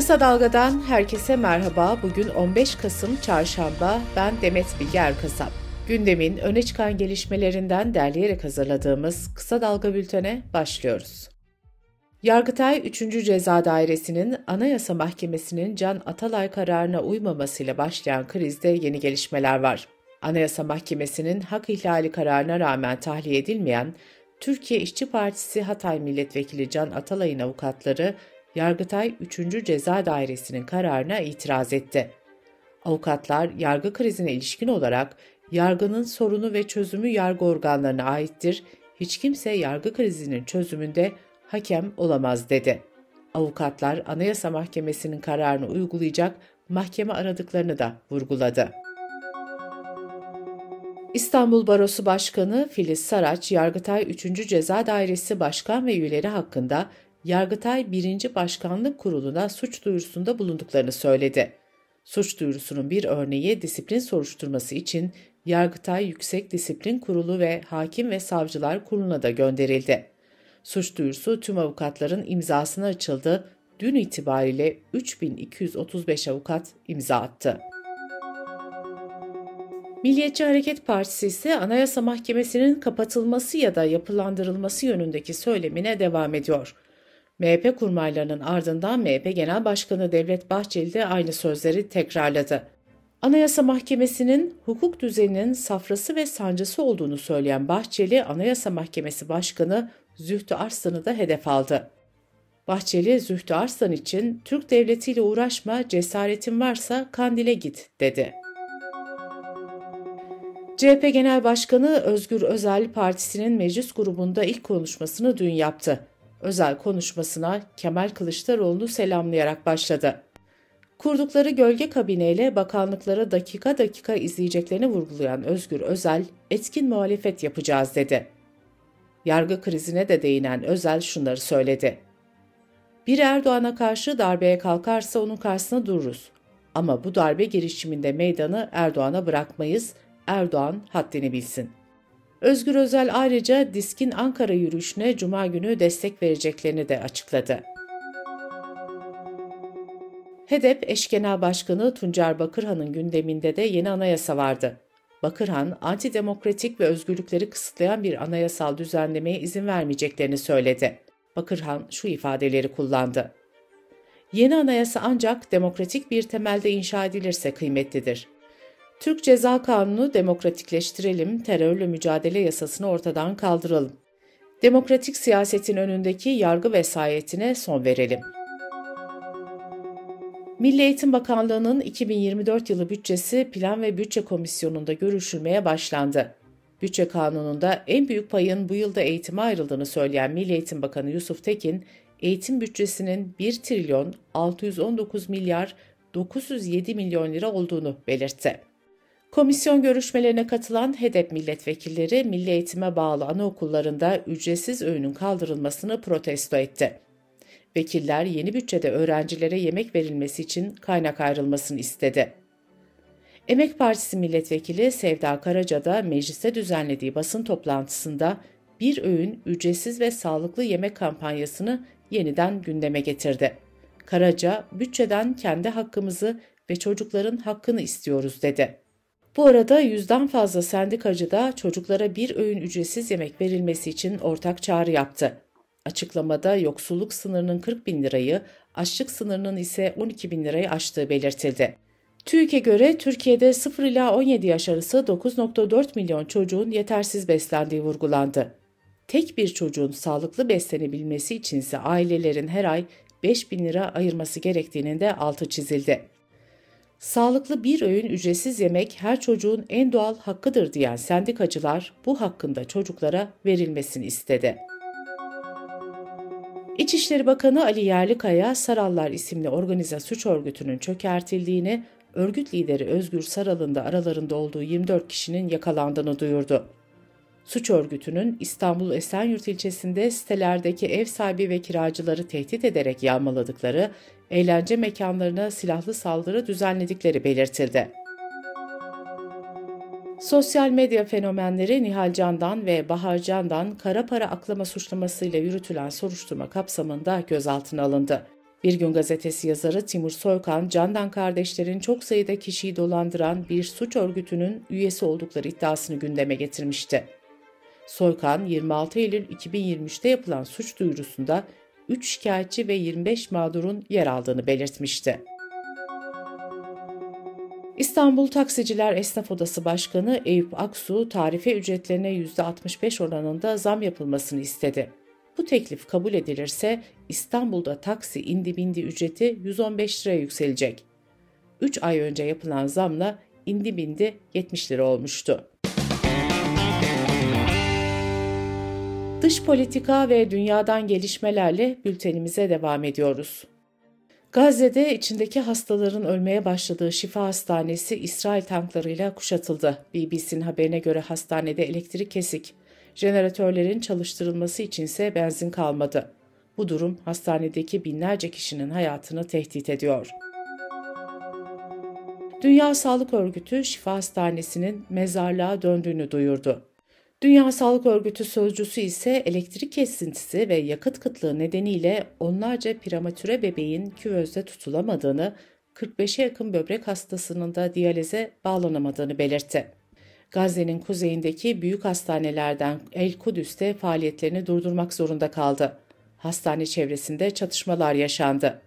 Kısa Dalga'dan herkese merhaba. Bugün 15 Kasım Çarşamba. Ben Demet Bilge Erkasap. Gündemin öne çıkan gelişmelerinden derleyerek hazırladığımız Kısa Dalga bültene başlıyoruz. Yargıtay 3. Ceza Dairesi'nin Anayasa Mahkemesi'nin Can Atalay kararına uymamasıyla başlayan krizde yeni gelişmeler var. Anayasa Mahkemesi'nin hak ihlali kararına rağmen tahliye edilmeyen Türkiye İşçi Partisi Hatay Milletvekili Can Atalay'ın avukatları Yargıtay 3. Ceza Dairesi'nin kararına itiraz etti. Avukatlar yargı krizine ilişkin olarak yargının sorunu ve çözümü yargı organlarına aittir, hiç kimse yargı krizinin çözümünde hakem olamaz dedi. Avukatlar Anayasa Mahkemesi'nin kararını uygulayacak mahkeme aradıklarını da vurguladı. İstanbul Barosu Başkanı Filiz Saraç, Yargıtay 3. Ceza Dairesi Başkan ve üyeleri hakkında Yargıtay 1. Başkanlık Kurulu'na suç duyurusunda bulunduklarını söyledi. Suç duyurusunun bir örneği disiplin soruşturması için Yargıtay Yüksek Disiplin Kurulu ve Hakim ve Savcılar Kurulu'na da gönderildi. Suç duyurusu tüm avukatların imzasına açıldı. Dün itibariyle 3235 avukat imza attı. Milliyetçi Hareket Partisi ise Anayasa Mahkemesi'nin kapatılması ya da yapılandırılması yönündeki söylemine devam ediyor. MHP kurmaylarının ardından MHP Genel Başkanı Devlet Bahçeli de aynı sözleri tekrarladı. Anayasa Mahkemesi'nin hukuk düzeninin safrası ve sancısı olduğunu söyleyen Bahçeli, Anayasa Mahkemesi Başkanı Zühtü Arslan'ı da hedef aldı. Bahçeli, Zühtü Arslan için Türk devletiyle uğraşma, cesaretin varsa Kandil'e git dedi. CHP Genel Başkanı Özgür Özel partisinin meclis grubunda ilk konuşmasını dün yaptı. Özel konuşmasına Kemal Kılıçdaroğlu'nu selamlayarak başladı. Kurdukları gölge kabineyle bakanlıkları dakika dakika izleyeceklerini vurgulayan Özgür Özel, etkin muhalefet yapacağız dedi. Yargı krizine de değinen Özel şunları söyledi. Bir Erdoğan'a karşı darbeye kalkarsa onun karşısına dururuz. Ama bu darbe girişiminde meydanı Erdoğan'a bırakmayız, Erdoğan haddini bilsin. Özgür Özel ayrıca Disk'in Ankara yürüyüşüne Cuma günü destek vereceklerini de açıkladı. HEDEP eş genel başkanı Tuncer Bakırhan'ın gündeminde de yeni anayasa vardı. Bakırhan, antidemokratik ve özgürlükleri kısıtlayan bir anayasal düzenlemeye izin vermeyeceklerini söyledi. Bakırhan şu ifadeleri kullandı. Yeni anayasa ancak demokratik bir temelde inşa edilirse kıymetlidir. Türk Ceza Kanunu demokratikleştirelim, terörle mücadele yasasını ortadan kaldıralım. Demokratik siyasetin önündeki yargı vesayetine son verelim. Milli Eğitim Bakanlığı'nın 2024 yılı bütçesi Plan ve Bütçe Komisyonu'nda görüşülmeye başlandı. Bütçe kanununda en büyük payın bu yılda eğitime ayrıldığını söyleyen Milli Eğitim Bakanı Yusuf Tekin, eğitim bütçesinin 1 trilyon 619 milyar 907 milyon lira olduğunu belirtti. Komisyon görüşmelerine katılan HEDEP milletvekilleri milli eğitime bağlı anaokullarında ücretsiz öğünün kaldırılmasını protesto etti. Vekiller yeni bütçede öğrencilere yemek verilmesi için kaynak ayrılmasını istedi. Emek Partisi milletvekili Sevda Karaca da mecliste düzenlediği basın toplantısında bir öğün ücretsiz ve sağlıklı yemek kampanyasını yeniden gündeme getirdi. Karaca, bütçeden kendi hakkımızı ve çocukların hakkını istiyoruz dedi. Bu arada yüzden fazla sendikacı da çocuklara bir öğün ücretsiz yemek verilmesi için ortak çağrı yaptı. Açıklamada yoksulluk sınırının 40 bin lirayı, açlık sınırının ise 12 bin lirayı aştığı belirtildi. TÜİK'e göre Türkiye'de 0 ila 17 yaş arası 9.4 milyon çocuğun yetersiz beslendiği vurgulandı. Tek bir çocuğun sağlıklı beslenebilmesi içinse ailelerin her ay 5 bin lira ayırması gerektiğinin de altı çizildi. Sağlıklı bir öğün ücretsiz yemek her çocuğun en doğal hakkıdır diyen sendikacılar bu hakkında çocuklara verilmesini istedi. İçişleri Bakanı Ali Yerlikaya, Sarallar isimli organize suç örgütünün çökertildiğini, örgüt lideri Özgür Saral'ın da aralarında olduğu 24 kişinin yakalandığını duyurdu. Suç örgütünün İstanbul Esenyurt ilçesinde sitelerdeki ev sahibi ve kiracıları tehdit ederek yağmaladıkları, eğlence mekanlarına silahlı saldırı düzenledikleri belirtildi. Sosyal medya fenomenleri Nihal Can'dan ve Bahar Can'dan kara para aklama suçlamasıyla yürütülen soruşturma kapsamında gözaltına alındı. Bir Gün Gazetesi yazarı Timur Soykan, Candan kardeşlerin çok sayıda kişiyi dolandıran bir suç örgütünün üyesi oldukları iddiasını gündeme getirmişti. Soykan, 26 Eylül 2023'te yapılan suç duyurusunda 3 şikayetçi ve 25 mağdurun yer aldığını belirtmişti. İstanbul Taksiciler Esnaf Odası Başkanı Eyüp Aksu, tarife ücretlerine %65 oranında zam yapılmasını istedi. Bu teklif kabul edilirse İstanbul'da taksi indi bindi ücreti 115 liraya yükselecek. 3 ay önce yapılan zamla indi bindi 70 lira olmuştu. Dış politika ve dünyadan gelişmelerle bültenimize devam ediyoruz. Gazze'de içindeki hastaların ölmeye başladığı şifa hastanesi İsrail tanklarıyla kuşatıldı. BBC'nin haberine göre hastanede elektrik kesik. Jeneratörlerin çalıştırılması içinse benzin kalmadı. Bu durum hastanedeki binlerce kişinin hayatını tehdit ediyor. Dünya Sağlık Örgütü şifa hastanesinin mezarlığa döndüğünü duyurdu. Dünya Sağlık Örgütü sözcüsü ise elektrik kesintisi ve yakıt kıtlığı nedeniyle onlarca prematüre bebeğin küvezde tutulamadığını, 45'e yakın böbrek hastasının da diyalize bağlanamadığını belirtti. Gazze'nin kuzeyindeki büyük hastanelerden El Kudüs'te faaliyetlerini durdurmak zorunda kaldı. Hastane çevresinde çatışmalar yaşandı.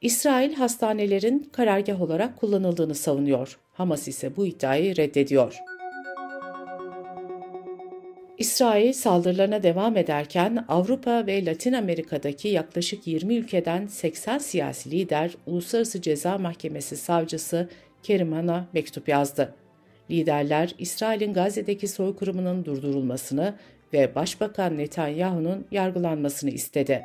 İsrail hastanelerin karargah olarak kullanıldığını savunuyor. Hamas ise bu iddiayı reddediyor. İsrail saldırılarına devam ederken Avrupa ve Latin Amerika'daki yaklaşık 20 ülkeden 80 siyasi lider Uluslararası Ceza Mahkemesi savcısı Kerim Han'a mektup yazdı. Liderler İsrail'in Gazze'deki soykırımının durdurulmasını ve Başbakan Netanyahu'nun yargılanmasını istedi.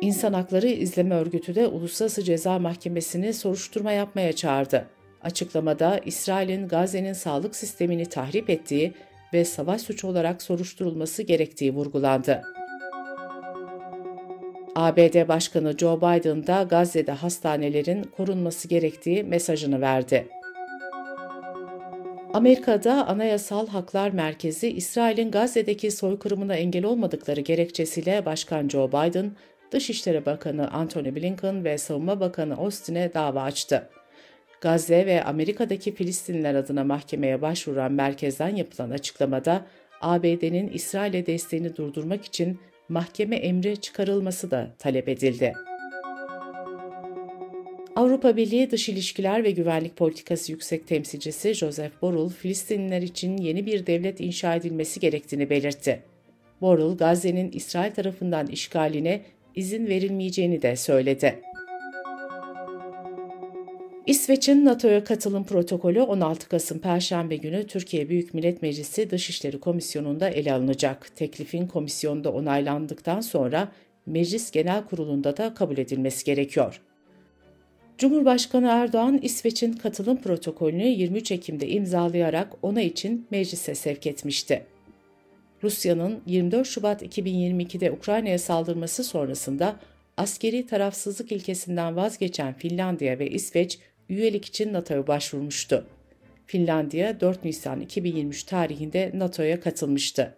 İnsan Hakları İzleme Örgütü de Uluslararası Ceza Mahkemesi'ni soruşturma yapmaya çağırdı. Açıklamada İsrail'in Gazze'nin sağlık sistemini tahrip ettiği ve savaş suçu olarak soruşturulması gerektiği vurgulandı. ABD Başkanı Joe Biden da Gazze'de hastanelerin korunması gerektiği mesajını verdi. Amerika'da Anayasal Haklar Merkezi, İsrail'in Gazze'deki soykırımına engel olmadıkları gerekçesiyle Başkan Joe Biden, Dışişleri Bakanı Antony Blinken ve Savunma Bakanı Austin'e dava açtı. Gazze ve Amerika'daki Filistinliler adına mahkemeye başvuran merkezden yapılan açıklamada ABD'nin İsrail'e desteğini durdurmak için mahkeme emri çıkarılması da talep edildi. Avrupa Birliği Dış İlişkiler ve Güvenlik Politikası Yüksek Temsilcisi Joseph Borrell, Filistinliler için yeni bir devlet inşa edilmesi gerektiğini belirtti. Borrell, Gazze'nin İsrail tarafından işgaline izin verilmeyeceğini de söyledi. İsveç'in NATO'ya katılım protokolü 16 Kasım Perşembe günü Türkiye Büyük Millet Meclisi Dışişleri Komisyonu'nda ele alınacak. Teklifin komisyonda onaylandıktan sonra Meclis Genel Kurulu'nda da kabul edilmesi gerekiyor. Cumhurbaşkanı Erdoğan, İsveç'in katılım protokolünü 23 Ekim'de imzalayarak ona için meclise sevk etmişti. Rusya'nın 24 Şubat 2022'de Ukrayna'ya saldırması sonrasında askeri tarafsızlık ilkesinden vazgeçen Finlandiya ve İsveç üyelik için NATO'ya başvurmuştu. Finlandiya 4 Nisan 2023 tarihinde NATO'ya katılmıştı.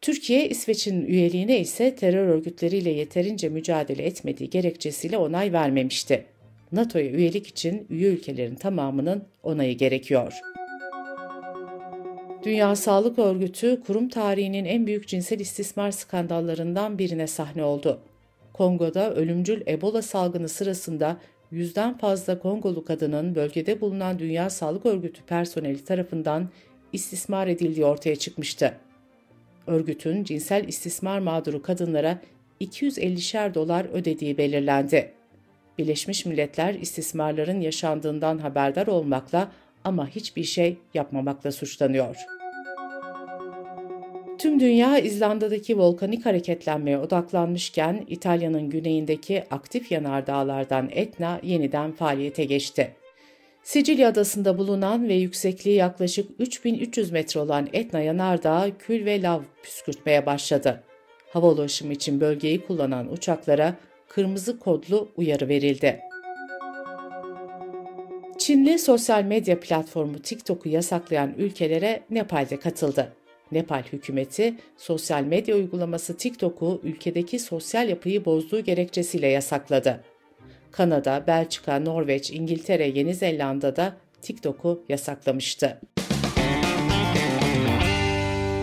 Türkiye, İsveç'in üyeliğine ise terör örgütleriyle yeterince mücadele etmediği gerekçesiyle onay vermemişti. NATO'ya üyelik için üye ülkelerin tamamının onayı gerekiyor. Dünya Sağlık Örgütü, kurum tarihinin en büyük cinsel istismar skandallarından birine sahne oldu. Kongo'da ölümcül Ebola salgını sırasında yüzden fazla Kongolu kadının bölgede bulunan Dünya Sağlık Örgütü personeli tarafından istismar edildiği ortaya çıkmıştı. Örgütün cinsel istismar mağduru kadınlara 250'şer dolar ödediği belirlendi. Birleşmiş Milletler istismarların yaşandığından haberdar olmakla ama hiçbir şey yapmamakla suçlanıyor. Tüm dünya İzlanda'daki volkanik hareketlenmeye odaklanmışken İtalya'nın güneyindeki aktif yanardağlardan Etna yeniden faaliyete geçti. Sicilya adasında bulunan ve yüksekliği yaklaşık 3300 metre olan Etna yanardağı kül ve lav püskürtmeye başladı. Hava ulaşımı için bölgeyi kullanan uçaklara kırmızı kodlu uyarı verildi. Çinli sosyal medya platformu TikTok'u yasaklayan ülkelere Nepal'de katıldı. Nepal hükümeti sosyal medya uygulaması TikTok'u ülkedeki sosyal yapıyı bozduğu gerekçesiyle yasakladı. Kanada, Belçika, Norveç, İngiltere, Yeni Zelanda'da TikTok'u yasaklamıştı.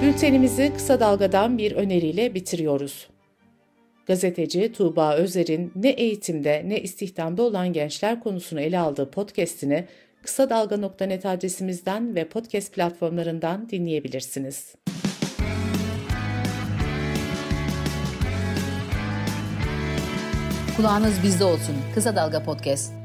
Bültenimizi kısa dalgadan bir öneriyle bitiriyoruz. Gazeteci Tuğba Özer'in ne eğitimde ne istihdamda olan gençler konusunu ele aldığı podcast'ini kısa dalga.net adresimizden ve podcast platformlarından dinleyebilirsiniz. Kulağınız bizde olsun. Kısa Dalga Podcast.